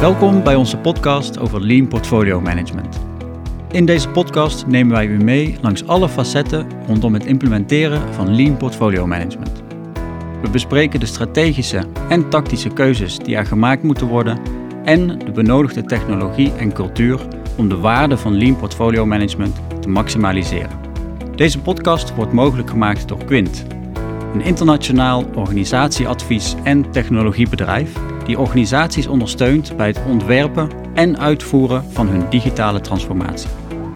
Welkom bij onze podcast over Lean Portfolio Management. In deze podcast nemen wij u mee langs alle facetten rondom het implementeren van Lean Portfolio Management. We bespreken de strategische en tactische keuzes die er gemaakt moeten worden en de benodigde technologie en cultuur om de waarde van Lean Portfolio Management te maximaliseren. Deze podcast wordt mogelijk gemaakt door Quint, een internationaal organisatieadvies- en technologiebedrijf die organisaties ondersteunt bij het ontwerpen en uitvoeren van hun digitale transformatie.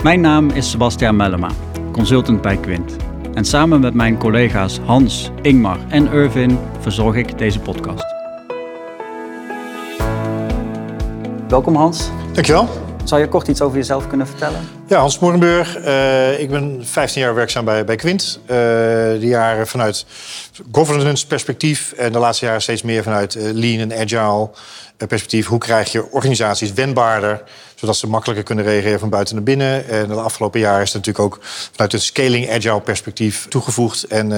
Mijn naam is Sebastian Mellema, consultant bij Quint. En samen met mijn collega's Hans, Ingmar en Irvin verzorg ik deze podcast. Welkom Hans. Dankjewel. Zou je kort iets over jezelf kunnen vertellen? Ja, Hans Morenburg. Uh, ik ben 15 jaar werkzaam bij, bij Quint. Uh, die jaren vanuit governance perspectief en de laatste jaren steeds meer vanuit uh, lean en agile perspectief. Hoe krijg je organisaties wendbaarder, zodat ze makkelijker kunnen reageren van buiten naar binnen. En de afgelopen jaren is het natuurlijk ook vanuit het scaling agile perspectief toegevoegd. En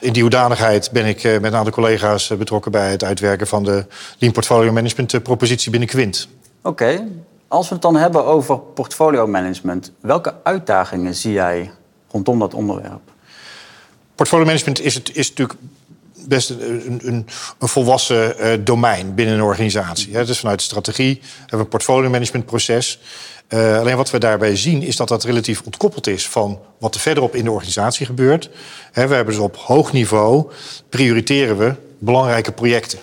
in die hoedanigheid ben ik met een aantal collega's betrokken bij het uitwerken van de lean portfolio management propositie binnen Quint. Oké, als we het dan hebben over portfolio management, welke uitdagingen zie jij rondom dat onderwerp? Portfolio management is, het, is natuurlijk best een, een, een volwassen uh, domein binnen een organisatie. Hè. Dus vanuit strategie hebben we een portfolio management proces. Uh, alleen wat we daarbij zien is dat dat relatief ontkoppeld is van wat er verderop in de organisatie gebeurt. We hebben dus op hoog niveau prioriteren we belangrijke projecten.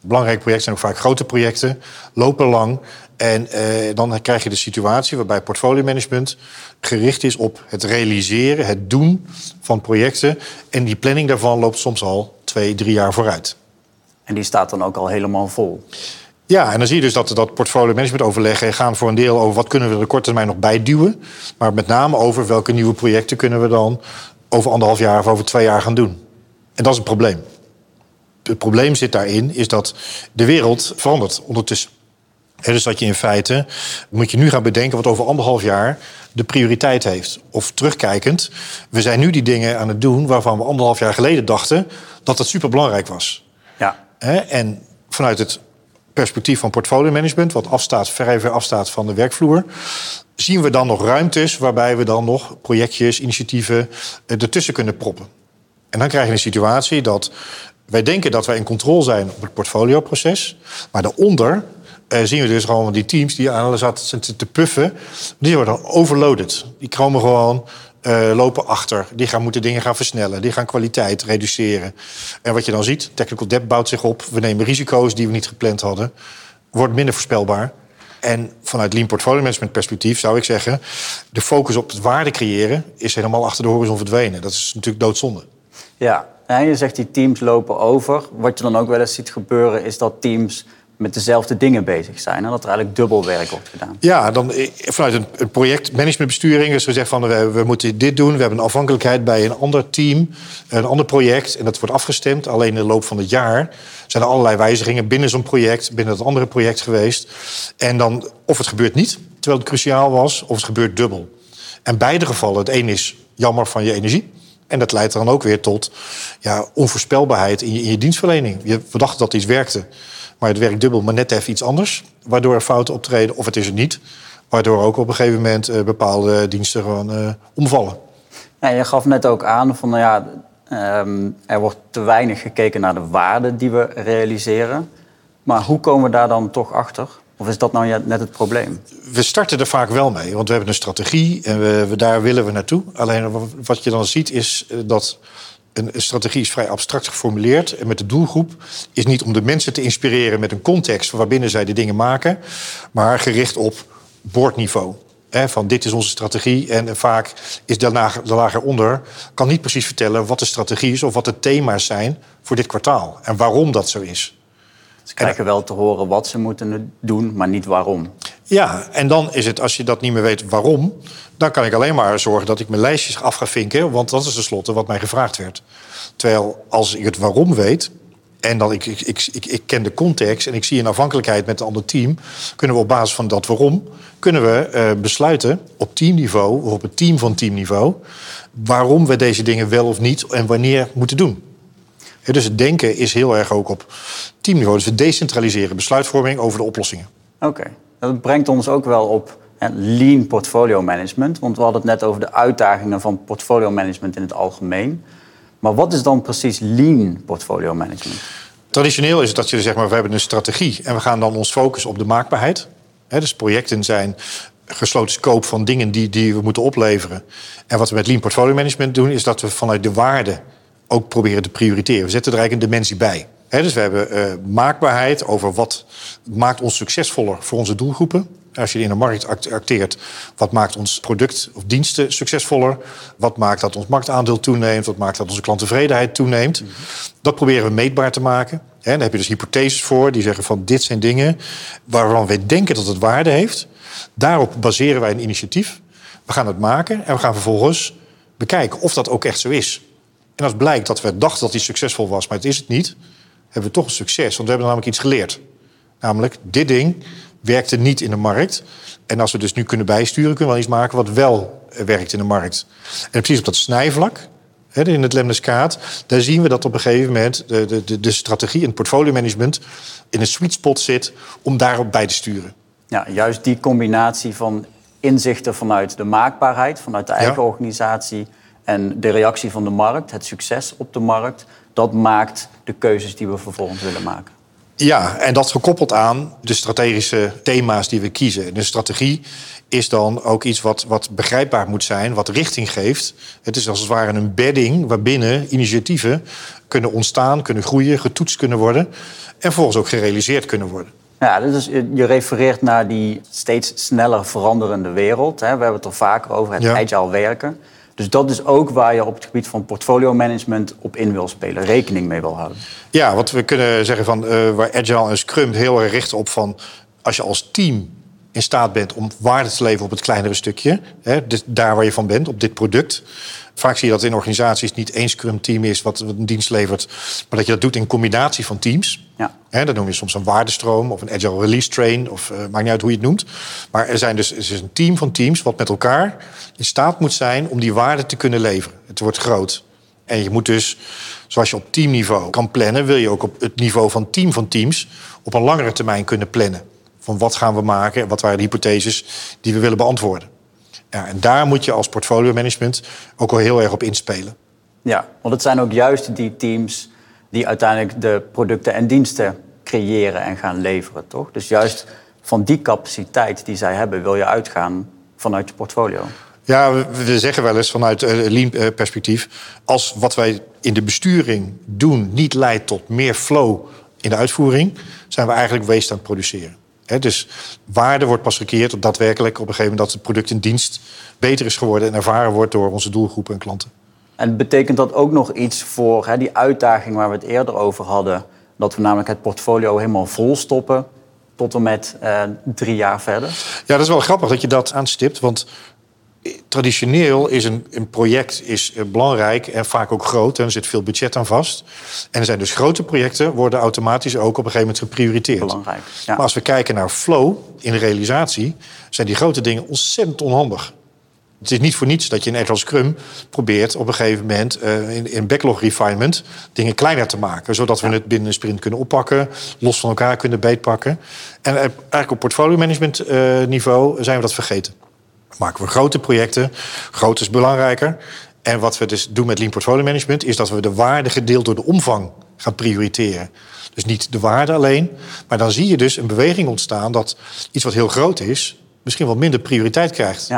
Belangrijke projecten zijn ook vaak grote projecten, lopen lang. En eh, dan krijg je de situatie waarbij portfolio management gericht is op het realiseren, het doen van projecten. En die planning daarvan loopt soms al twee, drie jaar vooruit. En die staat dan ook al helemaal vol. Ja, en dan zie je dus dat dat portfolio management overleggen gaan voor een deel over wat kunnen we er de korte termijn nog bijduwen. Maar met name over welke nieuwe projecten kunnen we dan over anderhalf jaar of over twee jaar gaan doen. En dat is een probleem. Het probleem zit daarin, is dat de wereld verandert ondertussen. Dus dat je in feite moet je nu gaan bedenken wat over anderhalf jaar de prioriteit heeft. Of terugkijkend, we zijn nu die dingen aan het doen waarvan we anderhalf jaar geleden dachten dat het superbelangrijk was. Ja. En vanuit het perspectief van portfolio management, wat afstaat, vrij ver afstaat van de werkvloer, zien we dan nog ruimtes waarbij we dan nog projectjes, initiatieven eh, ertussen kunnen proppen. En dan krijg je een situatie dat wij denken dat wij in controle zijn op het portfolioproces, maar daaronder uh, zien we dus gewoon die teams die aan alles zaten te puffen, die worden overloaded. Die komen gewoon uh, lopen achter. Die gaan moeten dingen gaan versnellen. Die gaan kwaliteit reduceren. En wat je dan ziet, technical debt bouwt zich op. We nemen risico's die we niet gepland hadden. Wordt minder voorspelbaar. En vanuit lean portfolio management perspectief zou ik zeggen... de focus op het waarde creëren is helemaal achter de horizon verdwenen. Dat is natuurlijk doodzonde. Ja, en je zegt die teams lopen over. Wat je dan ook wel eens ziet gebeuren is dat teams met dezelfde dingen bezig zijn. En dat er eigenlijk dubbel werk wordt gedaan. Ja, dan eh, vanuit een projectmanagementbesturing is gezegd van we, we moeten dit doen. We hebben een afhankelijkheid bij een ander team, een ander project. En dat wordt afgestemd. Alleen in de loop van het jaar zijn er allerlei wijzigingen binnen zo'n project, binnen het andere project geweest. En dan of het gebeurt niet, terwijl het cruciaal was, of het gebeurt dubbel. En beide gevallen, het een is jammer van je energie. En dat leidt dan ook weer tot ja, onvoorspelbaarheid in je, in je dienstverlening. Je, we dachten dat iets werkte. Maar het werkt dubbel, maar net even iets anders. Waardoor er fouten optreden, of het is er niet. Waardoor ook op een gegeven moment uh, bepaalde diensten gewoon uh, omvallen. Ja, je gaf net ook aan van, nou ja, um, er wordt te weinig gekeken naar de waarde die we realiseren. Maar hoe komen we daar dan toch achter? Of is dat nou net het probleem? We starten er vaak wel mee, want we hebben een strategie en we, we daar willen we naartoe. Alleen wat je dan ziet is eh, dat een, strategie is vrij abstract geformuleerd. En met de doelgroep is niet om de mensen te inspireren met een context waarbinnen zij de dingen maken, maar gericht op boordniveau. van dit is onze strategie. En vaak is de de lager onder kan niet precies vertellen wat de strategie is of wat de thema's zijn voor dit kwartaal. En waarom dat zo is. Ze krijgen wel te horen wat ze moeten doen, maar niet waarom. Ja, en dan is het, als je dat niet meer weet waarom, dan kan ik alleen maar zorgen dat ik mijn lijstjes af ga vinken, want dat is tenslotte wat mij gevraagd werd. Terwijl als ik het waarom weet, en dan ik, ik, ik, ik, ken de context en ik zie een afhankelijkheid met een ander team, kunnen we op basis van dat waarom, kunnen we uh, besluiten op teamniveau of op het team van teamniveau, waarom we deze dingen wel of niet en wanneer moeten doen. Dus het denken is heel erg ook op teamniveau. Dus we decentraliseren besluitvorming over de oplossingen. Oké, dat brengt ons ook wel op lean portfolio management. Want we hadden het net over de uitdagingen van portfolio management in het algemeen. Maar wat is dan precies lean portfolio management? Traditioneel is het dat je zeg maar, we hebben een strategie en we gaan dan ons focussen op de maakbaarheid. dus projecten zijn gesloten scope van dingen die, die we moeten opleveren. En wat we met lean portfolio management doen, is dat we vanuit de waarde ook proberen te prioriteren. We zetten er eigenlijk een dimensie bij. dus we hebben uh, maakbaarheid over wat maakt ons succesvoller voor onze doelgroepen. Als je in de markt acteert, wat maakt ons product of diensten succesvoller? Wat maakt dat ons marktaandeel toeneemt? Wat maakt dat onze klanttevredenheid toeneemt? Mhm. Dat proberen we meetbaar te maken. En daar heb je dus hypotheses voor die zeggen van dit zijn dingen waarvan wij denken dat het waarde heeft. Daarop baseren wij een initiatief. We gaan het maken en we gaan vervolgens bekijken of dat ook echt zo is. En als blijkt dat we dachten dat die succesvol was, maar het is het niet, hebben we toch een succes. Want we hebben namelijk iets geleerd. Namelijk, dit ding werkte niet in de markt. En als we dus nu kunnen bijsturen, kunnen we iets maken wat wel werkt in de markt. En precies op dat snijvlak, in het lemniskaat, daar zien we dat op een gegeven moment de, de, de strategie en het portfolio management in een sweet spot zit om daarop bij te sturen. Ja, juist die combinatie van inzichten vanuit de maakbaarheid, vanuit de eigen organisatie en de reactie van de markt, het succes op de markt, dat maakt de keuzes die we vervolgens willen maken. Ja, en dat gekoppeld aan de strategische thema's die we kiezen. De strategie is dan ook iets wat, wat begrijpbaar moet zijn, wat richting geeft. Het is als het ware een bedding waarbinnen initiatieven kunnen ontstaan, kunnen groeien, getoetst kunnen worden en vervolgens ook gerealiseerd kunnen worden. Ja, dus je refereert naar die steeds sneller veranderende wereld. We hebben het er vaker over, het agile werken. Dus dat is ook waar je op het gebied van portfolio management op in wil spelen, rekening mee wil houden. Ja, wat we kunnen zeggen van uh, waar Agile en Scrum heel erg richten op van als je als team in staat bent om waarde te leveren op het kleinere stukje, hè, dus daar waar je van bent, op dit product, Vaak zie je dat in organisaties niet één Scrum-team is wat een dienst levert, maar dat je dat doet in combinatie van teams. Ja. He, dat noem je soms een waardestroom of een agile release train, of uh, maakt niet uit hoe je het noemt. Maar er, zijn dus, er is een team van teams wat met elkaar in staat moet zijn om die waarde te kunnen leveren. Het wordt groot. En je moet dus, zoals je op teamniveau kan plannen, wil je ook op het niveau van team van teams op een langere termijn kunnen plannen. Van wat gaan we maken, wat waren de hypotheses die we willen beantwoorden. Ja, en daar moet je als portfolio management ook wel heel erg op inspelen. Ja, want het zijn ook juist die teams die uiteindelijk de producten en diensten creëren en gaan leveren, toch? Dus juist van die capaciteit die zij hebben, wil je uitgaan vanuit je portfolio. Ja, we, zeggen wel eens vanuit uh, Lean-perspectief... als wat wij in de besturing doen niet leidt tot meer flow in de uitvoering... zijn we eigenlijk waste aan het produceren dus waarde wordt pas gecreëerd op daadwerkelijk op een gegeven moment dat het product en dienst beter is geworden en ervaren wordt door onze doelgroepen en klanten. En betekent dat ook nog iets voor die uitdaging waar we het eerder over hadden? Dat we namelijk het portfolio helemaal vol stoppen tot en met eh, drie jaar verder? Ja, dat is wel grappig dat je dat aanstipt. Want traditioneel is een, een project is eh, belangrijk en vaak ook groot. En er zit veel budget aan vast. En er zijn dus grote projecten, worden automatisch ook op een gegeven moment geprioriteerd. Belangrijk. Ja. Maar als we kijken naar flow in realisatie, zijn die grote dingen ontzettend onhandig. Het is niet voor niets dat je in Agile Scrum probeert op een gegeven moment uh, in, in backlog refinement dingen kleiner te maken. Zodat we het binnen een sprint kunnen oppakken, los van elkaar kunnen beetpakken. En eigenlijk op portfolio management uh, niveau zijn we dat vergeten maken we grote projecten. Groot is belangrijker. En wat we dus doen met Lean Portfolio Management... is dat we de waarde gedeeld door de omvang gaan prioriteren. Dus niet de waarde alleen. Maar dan zie je dus een beweging ontstaan... dat iets wat heel groot is... misschien wel minder prioriteit krijgt. Ja.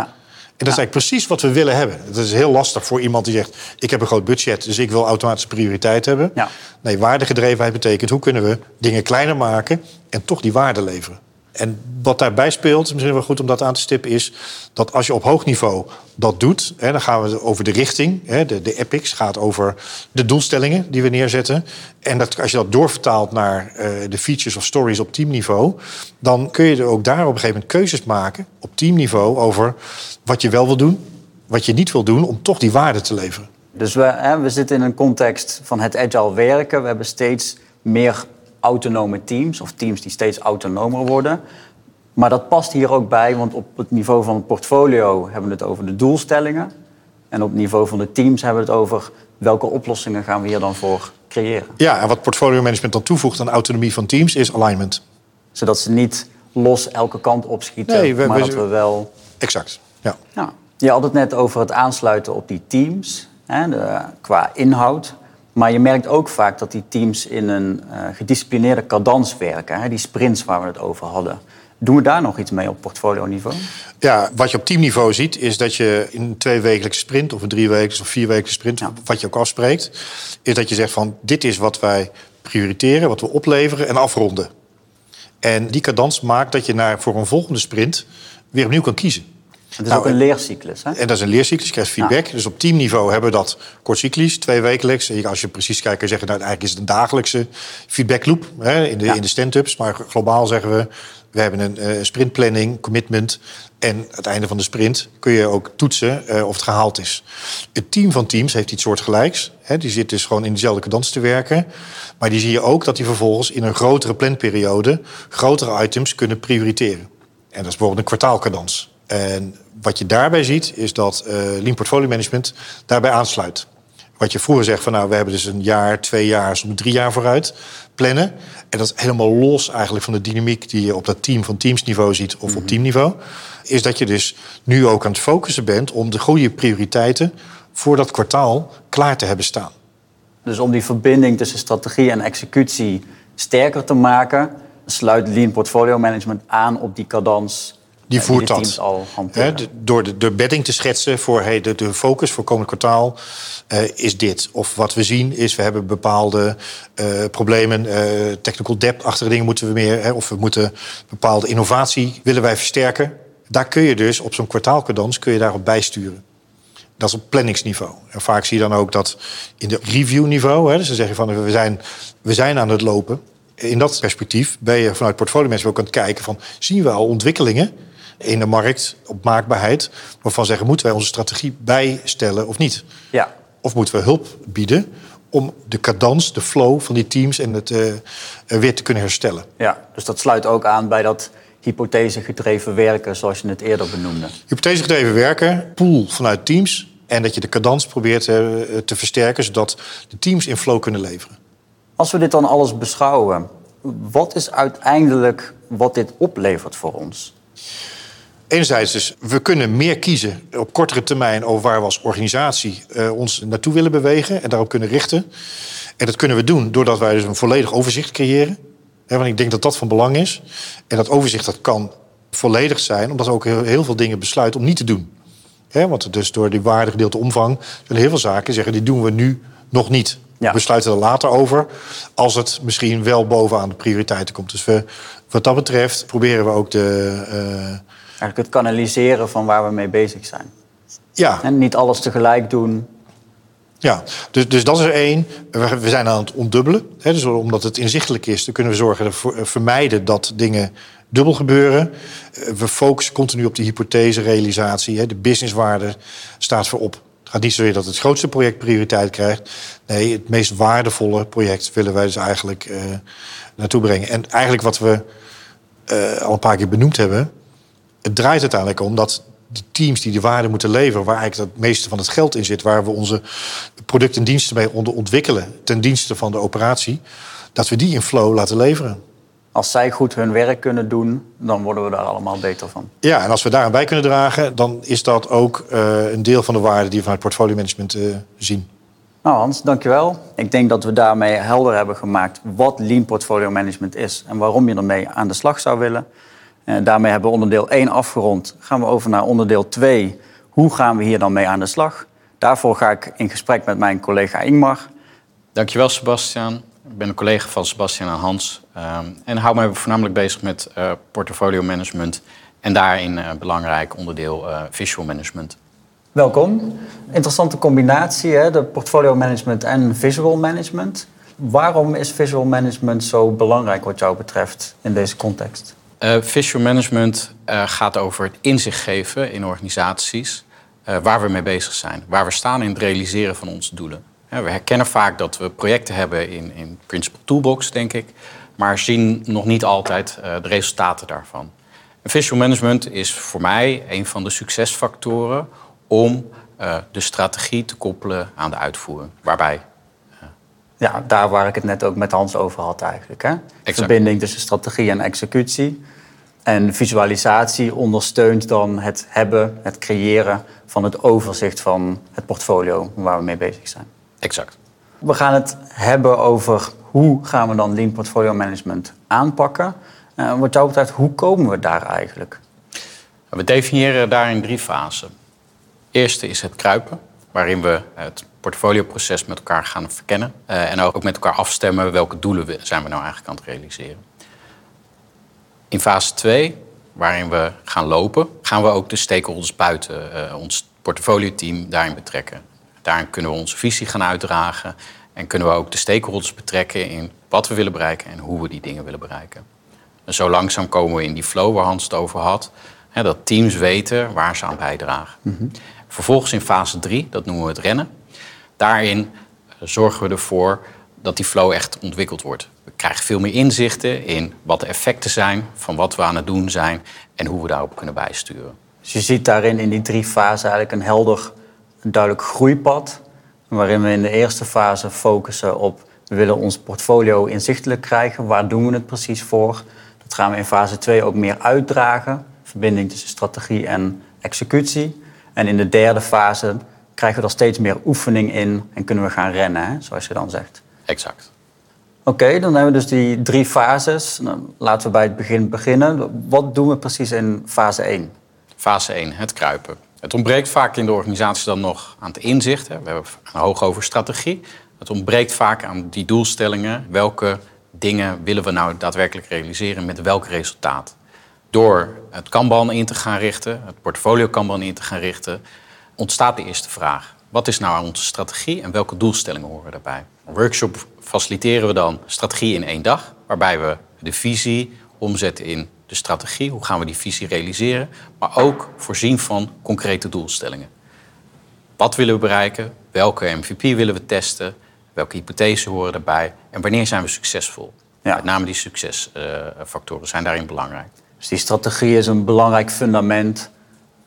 En dat is eigenlijk precies wat we willen hebben. Het is heel lastig voor iemand die zegt... ik heb een groot budget, dus ik wil automatisch prioriteit hebben. Ja. Nee, waardegedrevenheid betekent... hoe kunnen we dingen kleiner maken... en toch die waarde leveren. En wat daarbij speelt, misschien wel goed om dat aan te stippen, is dat als je op hoog niveau dat doet, hè, dan gaan we over de richting. Hè, de, de epics gaat over de doelstellingen die we neerzetten. En dat, als je dat doorvertaalt naar uh, de features of stories op teamniveau, dan kun je er ook daar op een gegeven moment keuzes maken op teamniveau over wat je wel wil doen, wat je niet wil doen, om toch die waarde te leveren. Dus hè, we zitten in een context van het agile werken. We hebben steeds meer autonome teams of teams die steeds autonomer worden. Maar dat past hier ook bij, want op het niveau van het portfolio hebben we het over de doelstellingen. En op het niveau van de teams hebben we het over welke oplossingen gaan we hier dan voor creëren. Ja, en wat portfolio management dan toevoegt aan autonomie van teams is alignment. Zodat ze niet los elke kant opschieten, Nee, we- maar we- dat we wel... Exact, ja. Ja. Je had het net over het aansluiten op die teams, hè, de, qua inhoud. Maar je merkt ook vaak dat die teams in een eh, gedisciplineerde cadans werken. Hè, die sprints waar we het over hadden. Doen we daar nog iets mee op portfolio-niveau? Ja, wat je op teamniveau ziet, is dat je in een tweewekelijkse sprint... of een driewekelijkse of vierwekelijkse sprint, Ja. wat je ook afspreekt... is dat je zegt van, dit is wat wij prioriteren, wat we opleveren en afronden. En die cadans maakt dat je naar, voor een volgende sprint weer opnieuw kan kiezen. Het is Nou, ook een leercyclus. Hè? En dat is een leercyclus, je krijgt feedback. Dus op teamniveau hebben we dat kortcyclisch, twee wekelijks. En als je precies kijkt, kun je zeggen, nou, eigenlijk is het een dagelijkse feedbackloop hè, in de, Ja. in de stand-ups. Maar globaal zeggen we, we hebben een eh, sprintplanning, commitment. En aan het einde van de sprint kun je ook toetsen eh, of het gehaald is. Het team van teams heeft iets soortgelijks. Hè, die zit dus gewoon in dezelfde cadans te werken. Maar die zie je ook dat die vervolgens in een grotere planperiode... grotere items kunnen prioriteren. En dat is bijvoorbeeld een kwartaalcadans. En wat je daarbij ziet, is dat eh Lean Portfolio Management daarbij aansluit. Wat je vroeger zegt van nou, we hebben dus een jaar, twee jaar, soms drie jaar vooruit plannen. En dat is helemaal los eigenlijk van de dynamiek die je op dat team van teamsniveau ziet of op teamniveau. Is dat je dus nu ook aan het focussen bent om de goede prioriteiten voor dat kwartaal klaar te hebben staan. Dus om die verbinding tussen strategie en executie sterker te maken... sluit Lean Portfolio Management aan op die cadans... Die voert dat. al door de, de bedding te schetsen voor hey, de, de focus voor komend kwartaal eh, is dit. Of wat we zien is, we hebben bepaalde eh, problemen, eh, technical debt-achtige dingen moeten we meer. Hè, of we moeten bepaalde innovatie willen wij versterken. Daar kun je dus op zo'n kwartaalcadans kun je daarop bijsturen. Dat is op planningsniveau. En vaak zie je dan ook dat in de reviewniveau, hè, dus dan zeg je van we zijn, we zijn aan het lopen. In dat perspectief ben je vanuit portfolio mensen ook aan het kijken van zien we al ontwikkelingen in de markt op maakbaarheid, waarvan zeggen moeten wij onze strategie bijstellen of niet? Ja, Of moeten we hulp bieden om de cadans, de flow van die teams en het eh, weer te kunnen herstellen? ja, dus dat sluit ook aan bij dat hypothese-gedreven werken... zoals je het eerder benoemde. Hypothese gedreven werken, pool vanuit teams. En dat je de cadans probeert eh, te versterken, zodat de teams in flow kunnen leveren. Als we dit dan alles beschouwen... wat is uiteindelijk wat dit oplevert voor ons? Enerzijds dus, we kunnen meer kiezen op kortere termijn over waar we als organisatie eh, ons naartoe willen bewegen en daarop kunnen richten. En dat kunnen we doen doordat wij dus een volledig overzicht creëren. Want ik denk dat dat van belang is. En dat overzicht dat kan volledig zijn, omdat we ook heel, heel veel dingen besluiten om niet te doen. Hè, want dus door die waardegedeelte omvang zullen heel veel zaken zeggen, die doen we nu nog niet. Ja. We besluiten er later over, als het misschien wel bovenaan de prioriteiten komt. Dus we, wat dat betreft proberen we ook de... eh, Eigenlijk het kanaliseren van waar we mee bezig zijn. ja, En niet alles tegelijk doen. Ja, dus, dus dat is er één. We, zijn aan het ontdubbelen. Hè, dus omdat het inzichtelijk is, dan kunnen we zorgen ervoor eh, vermijden dat dingen dubbel gebeuren. Eh, We focussen continu op die hypothese-realisatie. Hè, de businesswaarde staat voorop. Het gaat niet zozeer dat het grootste project prioriteit krijgt. Nee, het meest waardevolle project willen wij dus eigenlijk eh, naartoe brengen. En eigenlijk wat we al een paar keer benoemd hebben... het draait uiteindelijk om dat de teams die de waarde moeten leveren... waar eigenlijk het meeste van het geld in zit... waar we onze producten en diensten mee onder ontwikkelen... ten dienste van de operatie... dat we die in flow laten leveren. Als zij goed hun werk kunnen doen, dan worden we daar allemaal beter van. Ja, en als we daaraan bij kunnen dragen... dan is dat ook eh, een deel van de waarde die we vanuit portfolio management eh, zien. Nou Hans, dankjewel. Ik denk dat we daarmee helder hebben gemaakt wat Lean Portfolio Management is en waarom je ermee aan de slag zou willen. En daarmee hebben we onderdeel 1 afgerond. Gaan we over naar onderdeel 2. Hoe gaan we hier dan mee aan de slag? Daarvoor ga ik in gesprek met mijn collega Ingmar. Dankjewel, Sebastian. Ik ben een collega van Sebastian en Hans. ehm, en hou mij voornamelijk bezig met eh, portfolio management. En daarin een belangrijk onderdeel eh, visual management. Welkom. Interessante combinatie, hè? de portfolio management en visual management. Waarom is visual management zo belangrijk wat jou betreft in deze context? Eh, visual management eh, gaat over het inzicht geven in organisaties eh, waar we mee bezig zijn. Waar we staan in het realiseren van onze doelen. We herkennen vaak dat we projecten hebben in, in Principal Toolbox, denk ik. Maar zien nog niet altijd de resultaten daarvan. En visual management is voor mij een van de succesfactoren om de strategie te koppelen aan de uitvoering. Waarbij Ja, daar waar ik het net ook met Hans over had eigenlijk. Hè? Exact. Verbinding tussen strategie en executie. En visualisatie ondersteunt dan het hebben, het creëren van het overzicht van het portfolio waar we mee bezig zijn. Exact. We gaan het hebben over hoe gaan we dan Lean Portfolio Management aanpakken. Uh, wat jou betreft, hoe komen we daar eigenlijk? We definiëren daarin drie fasen. Eerste is het kruipen, waarin we het portfolioproces met elkaar gaan verkennen. Uh, en ook met elkaar afstemmen welke doelen we, zijn we nou eigenlijk aan het realiseren. In fase 2, waarin we gaan lopen, gaan we ook de stakeholders buiten uh, ons portfolio-team daarin betrekken. Daarin kunnen we onze visie gaan uitdragen en kunnen we ook de stakeholders betrekken in wat we willen bereiken en hoe we die dingen willen bereiken. En zo langzaam komen we in die flow waar Hans het over had, hè, dat teams weten waar ze aan bijdragen. Mhm. Vervolgens in fase 3, dat noemen we het rennen, daarin zorgen we ervoor dat die flow echt ontwikkeld wordt. Krijgen veel meer inzichten in wat de effecten zijn van wat we aan het doen zijn en hoe we daarop kunnen bijsturen. Dus je ziet daarin in die drie fasen eigenlijk een helder, een duidelijk groeipad. Waarin we in de eerste fase focussen op we willen ons portfolio inzichtelijk krijgen. Waar doen we het precies voor? Dat gaan we in fase 2 ook meer uitdragen. Verbinding tussen strategie en executie. En in de derde fase krijgen we er steeds meer oefening in en kunnen we gaan rennen, hè, zoals je dan zegt. Exact. Oké, dan hebben we dus die drie fases. Nou, laten we bij het begin beginnen. Wat doen we precies in fase 1? Fase 1, het kruipen. Het ontbreekt vaak in de organisatie dan nog aan het inzicht. Hè. We hebben een hoog over strategie. Het ontbreekt vaak aan die doelstellingen. Welke dingen willen we nou daadwerkelijk realiseren met welk resultaat? Door het Kanban in te gaan richten, het portfolio Kanban in te gaan richten, ontstaat de eerste vraag. Wat is nou onze strategie en welke doelstellingen horen daarbij? Een workshop faciliteren we dan strategie in één dag, waarbij we de visie omzetten in de strategie. Hoe gaan we die visie realiseren? Maar ook voorzien van concrete doelstellingen. Wat willen we bereiken? Welke MVP willen we testen? Welke hypothesen horen daarbij? En wanneer zijn we succesvol? Ja. Met name die succesfactoren zijn daarin belangrijk. Dus die strategie is een belangrijk fundament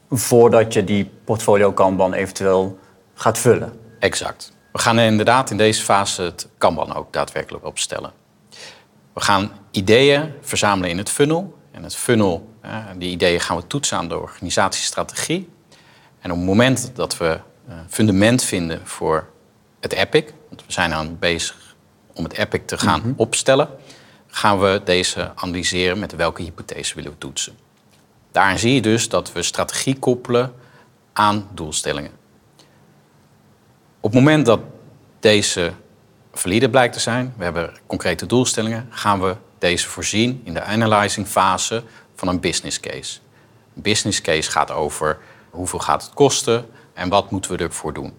voordat je die portfolio Kanban eventueel gaat vullen. Exact. We gaan inderdaad in deze fase het Kanban ook daadwerkelijk opstellen. We gaan ideeën verzamelen in het funnel. En het funnel, die ideeën gaan we toetsen aan de organisatiestrategie. En op het moment dat we een fundament vinden voor het EPIC, want we zijn aan bezig om het EPIC te gaan mhm. opstellen, gaan we deze analyseren met welke hypothese willen we toetsen. Daarin zie je dus dat we strategie koppelen aan doelstellingen. Op het moment dat deze valide blijkt te zijn, we hebben concrete doelstellingen, gaan we deze voorzien in de analyzing fase van een business case. Een business case gaat over hoeveel gaat het kosten en wat moeten we ervoor doen.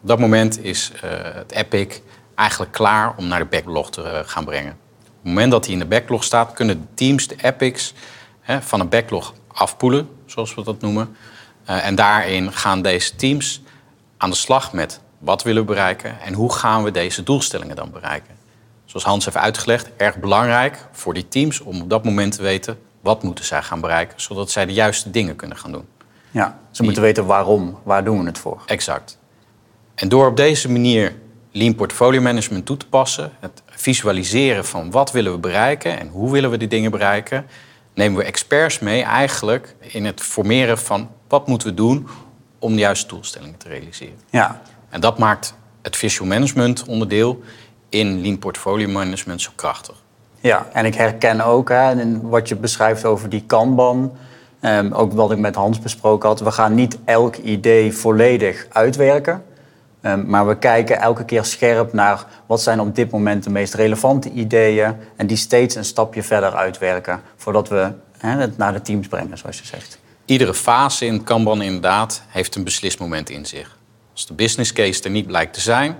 Op dat moment is uh, het Epic eigenlijk klaar om naar de backlog te uh, gaan brengen. Op het moment dat hij in de backlog staat, kunnen de teams de epics hè, van een backlog afpoelen, zoals we dat noemen. Uh, en daarin gaan deze teams aan de slag met wat willen we bereiken en hoe gaan we deze doelstellingen dan bereiken. Zoals Hans heeft uitgelegd, erg belangrijk voor die teams om op dat moment te weten wat moeten zij gaan bereiken, zodat zij de juiste dingen kunnen gaan doen. Ja, ze moeten weten waarom, waar doen we het voor. Exact. En door op deze manier Lean Portfolio Management toe te passen, het visualiseren van wat willen we bereiken en hoe willen we die dingen bereiken, nemen we experts mee eigenlijk in het formeren van wat moeten we doen om de juiste doelstellingen te realiseren. Ja. En dat maakt het visual management onderdeel in Lean Portfolio Management zo krachtig. Ja, en ik herken ook hè, wat je beschrijft over die Kanban. Um, ook wat ik met Hans besproken had. We gaan niet elk idee volledig uitwerken. Um, maar we kijken elke keer scherp naar wat zijn op dit moment de meest relevante ideeën. En die steeds een stapje verder uitwerken. Voordat we het naar de teams brengen, zoals je zegt. Iedere fase in Kanban inderdaad heeft een beslismoment in zich. Als de business case er niet blijkt te zijn,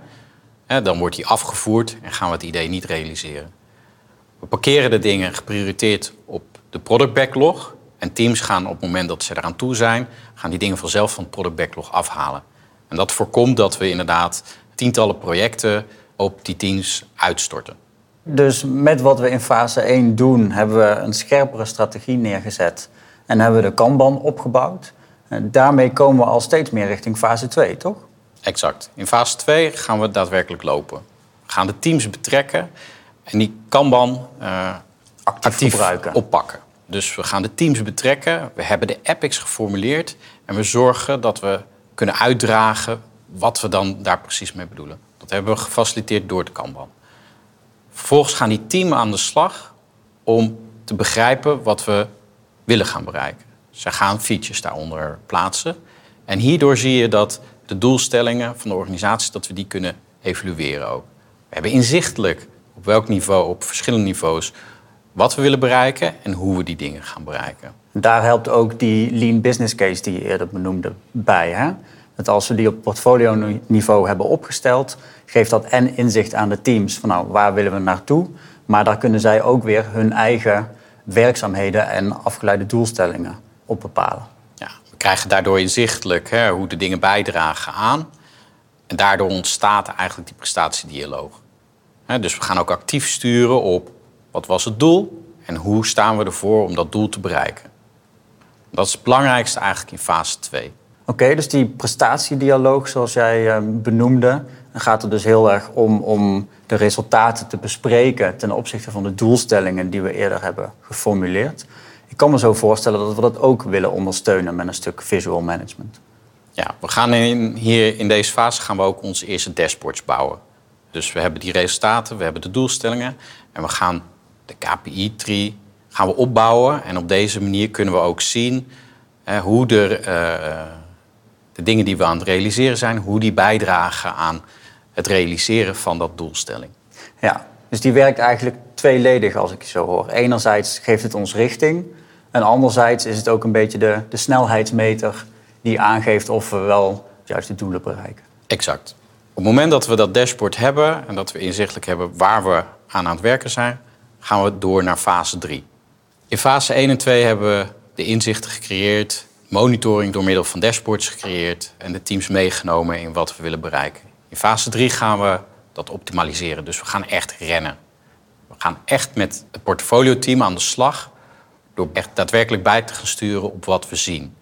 dan wordt die afgevoerd en gaan we het idee niet realiseren. We parkeren de dingen geprioriteerd op de product backlog. En teams gaan op het moment dat ze eraan toe zijn, gaan die dingen vanzelf van het product backlog afhalen. En dat voorkomt dat we inderdaad tientallen projecten op die teams uitstorten. Dus met wat we in fase 1 doen, hebben we een scherpere strategie neergezet en hebben we de Kanban opgebouwd. En daarmee komen we al steeds meer richting fase 2, toch? Exact. In fase 2 gaan we daadwerkelijk lopen. We gaan de teams betrekken en die Kanban uh, actief, actief oppakken. Dus we gaan de teams betrekken, we hebben de epics geformuleerd en we zorgen dat we kunnen uitdragen wat we dan daar precies mee bedoelen. Dat hebben we gefaciliteerd door de Kanban. Vervolgens gaan die teams aan de slag om te begrijpen wat we willen gaan bereiken. Zij gaan features daaronder plaatsen. En hierdoor zie je dat de doelstellingen van de organisatie, dat we die kunnen evalueren ook. We hebben inzichtelijk op welk niveau, op verschillende niveaus, wat we willen bereiken en hoe we die dingen gaan bereiken. Daar helpt ook die lean business case die je eerder benoemde bij. Hè? Dat als we die op portfolio-niveau hebben opgesteld, geeft dat en inzicht aan de teams van nou, waar willen we naartoe. Maar daar kunnen zij ook weer hun eigen werkzaamheden en afgeleide doelstellingen op bepalen. Ja, we krijgen daardoor inzichtelijk hè, hoe de dingen bijdragen aan. En daardoor ontstaat eigenlijk die prestatiedialoog. dus we gaan ook actief sturen op wat was het doel en hoe staan we ervoor om dat doel te bereiken. Dat is het belangrijkste eigenlijk in fase 2. Oké, dus die prestatiedialoog zoals jij uh, benoemde, dan gaat het dus heel erg om, om de resultaten te bespreken ten opzichte van de doelstellingen die we eerder hebben geformuleerd. Ik kan me zo voorstellen dat we dat ook willen ondersteunen met een stuk visual management. Ja, we gaan in, hier in deze fase gaan we ook onze eerste dashboards bouwen. Dus we hebben die resultaten, we hebben de doelstellingen en we gaan de KPI-tree gaan we opbouwen. En op deze manier kunnen we ook zien hoe de, uh, de dingen die we aan het realiseren zijn, hoe die bijdragen aan het realiseren van dat doelstelling. Ja, dus die werkt eigenlijk tweeledig als ik je zo hoor. Enerzijds geeft het ons richting en anderzijds is het ook een beetje de, de snelheidsmeter die aangeeft of we wel juist de doelen bereiken. Exact. Op het moment dat we dat dashboard hebben en dat we inzichtelijk hebben waar we aan aan het werken zijn, gaan we door naar fase 3. In fase 1 en 2 hebben we de inzichten gecreëerd, monitoring door middel van dashboards gecreëerd en de teams meegenomen in wat we willen bereiken. In fase 3 gaan we dat optimaliseren. Dus we gaan echt rennen. We gaan echt met het portfolio-team aan de slag door echt daadwerkelijk bij te gaan sturen op wat we zien.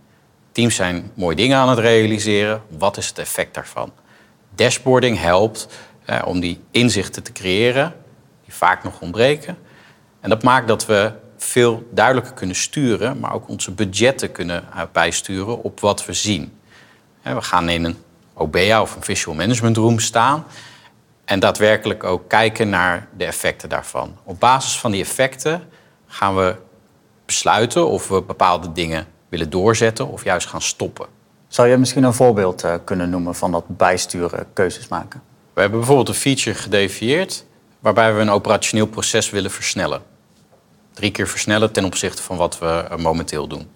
Teams zijn mooie dingen aan het realiseren. Wat is het effect daarvan? Dashboarding helpt eh, om die inzichten te creëren, die vaak nog ontbreken. En dat maakt dat we veel duidelijker kunnen sturen, maar ook onze budgetten kunnen eh, bijsturen op wat we zien. We gaan in een OBA of een Visual Management Room staan en daadwerkelijk ook kijken naar de effecten daarvan. Op basis van die effecten gaan we besluiten of we bepaalde dingen willen doorzetten of juist gaan stoppen. Zou je misschien een voorbeeld eh, kunnen noemen van dat bijsturen, keuzes maken? We hebben bijvoorbeeld een feature gedefinieerd waarbij we een operationeel proces willen versnellen. Drie keer versnellen ten opzichte van wat we momenteel doen.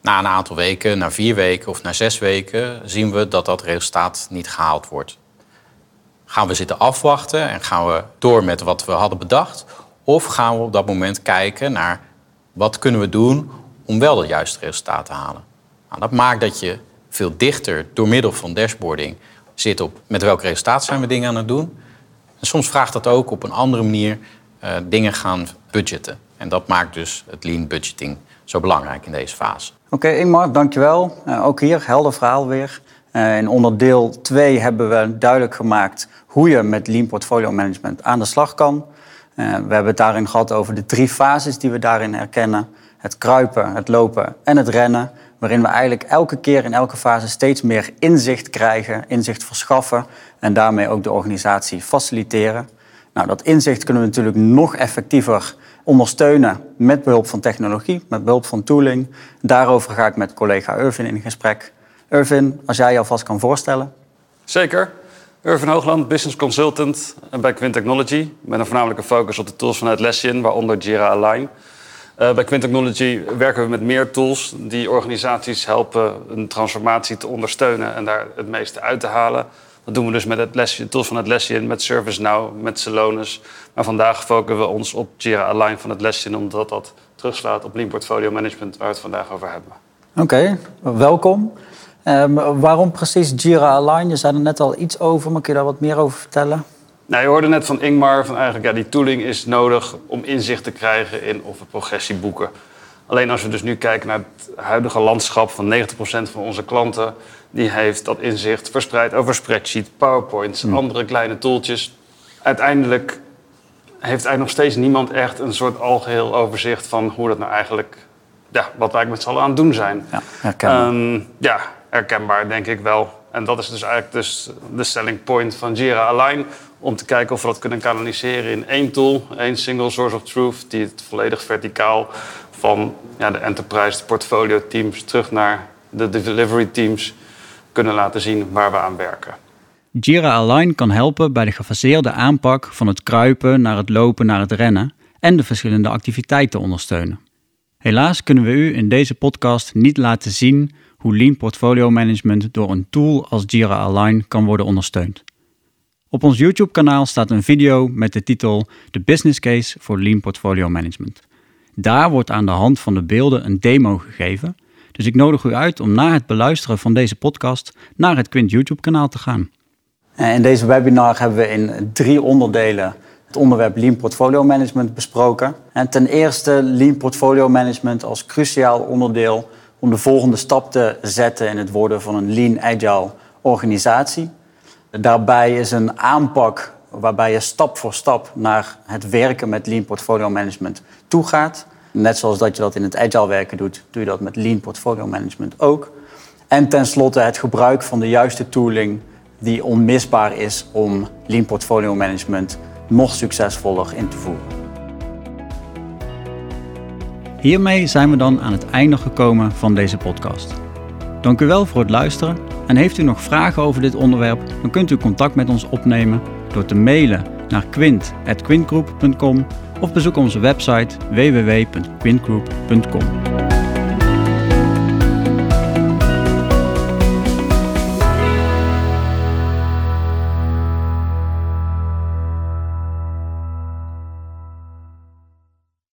Na een aantal weken, na vier weken of na zes weken zien we dat dat resultaat niet gehaald wordt. Gaan we zitten afwachten en gaan we door met wat we hadden bedacht? Of gaan we op dat moment kijken naar wat kunnen we doen om wel het juiste resultaat te halen? Nou, dat maakt dat je veel dichter door middel van dashboarding zit op met welk resultaat zijn we dingen aan het doen. En soms vraagt dat ook op een andere manier uh, dingen gaan budgetten. En dat maakt dus het lean budgeting zo belangrijk in deze fase. Oké, okay, Ingmar, dankjewel. Uh, ook hier, helder verhaal weer. Uh, in onderdeel 2 hebben we duidelijk gemaakt hoe je met lean portfolio management aan de slag kan. Uh, we hebben het daarin gehad over de drie fases die we daarin herkennen. Het kruipen, het lopen en het rennen. Waarin we eigenlijk elke keer in elke fase steeds meer inzicht krijgen, inzicht verschaffen en daarmee ook de organisatie faciliteren. Nou, dat inzicht kunnen we natuurlijk nog effectiever ondersteunen met behulp van technologie, met behulp van tooling. Daarover ga ik met collega Irvin in gesprek. Irvin, als jij je alvast kan voorstellen. Zeker. Irvin Hoogland, business consultant bij Quint Technology. Met een voornamelijke focus op de tools van Atlassian, waaronder Jira Align. Uh, bij Quint Technology werken we met meer tools die organisaties helpen een transformatie te ondersteunen en daar het meeste uit te halen. Dat doen we dus met het tools van Atlassian, met ServiceNow, met Celonis. Maar vandaag focussen we ons op Jira Align van Atlassian, omdat dat terugslaat op Lean Portfolio Management, waar we het vandaag over hebben. Oké, welkom. Um, waarom precies Jira Align? Je zei er net al iets over, maar kun je daar wat meer over vertellen? Nou, je hoorde net van Ingmar van eigenlijk, ja, die tooling is nodig om inzicht te krijgen in of we progressie boeken. Alleen als we dus nu kijken naar het huidige landschap van 90% van onze klanten, die heeft dat inzicht verspreid over spreadsheet, PowerPoints, hmm. andere kleine tooltjes. Uiteindelijk heeft eigenlijk nog steeds niemand echt een soort algeheel overzicht van hoe dat nou eigenlijk, ja, wat wij met z'n allen aan het doen zijn. Ja, herkenbaar. Ehm, ja, herkenbaar denk ik wel. En dat is dus eigenlijk dus de selling point van Jira Align. Om te kijken of we dat kunnen kanaliseren in één tool, één single source of truth, die het volledig verticaal van ja, de enterprise, de portfolio teams, terug naar de delivery teams kunnen laten zien waar we aan werken. Jira Align kan helpen bij de gefaseerde aanpak van het kruipen naar het lopen naar het rennen en de verschillende activiteiten ondersteunen. Helaas kunnen we u in deze podcast niet laten zien hoe Lean Portfolio Management door een tool als Jira Align kan worden ondersteund. Op ons YouTube-kanaal staat een video met de titel The Business Case for Lean Portfolio Management. Daar wordt aan de hand van de beelden een demo gegeven, dus ik nodig u uit om na het beluisteren van deze podcast naar het Quint YouTube-kanaal te gaan. In deze webinar hebben we in drie onderdelen het onderwerp Lean Portfolio Management besproken. En ten eerste Lean Portfolio Management als cruciaal onderdeel om de volgende stap te zetten in het worden van een Lean Agile organisatie. Daarbij is een aanpak waarbij je stap voor stap naar het werken met Lean Portfolio Management toegaat. Net zoals dat je dat in het Agile werken doet, doe je dat met Lean Portfolio Management ook. En tenslotte het gebruik van de juiste tooling die onmisbaar is om Lean Portfolio Management nog succesvoller in te voeren. Hiermee zijn we dan aan het einde gekomen van deze podcast. Dank u wel voor het luisteren en heeft u nog vragen over dit onderwerp, dan kunt u contact met ons opnemen door te mailen naar quint.quintgroup.com of bezoek onze website www.quintgroup.com.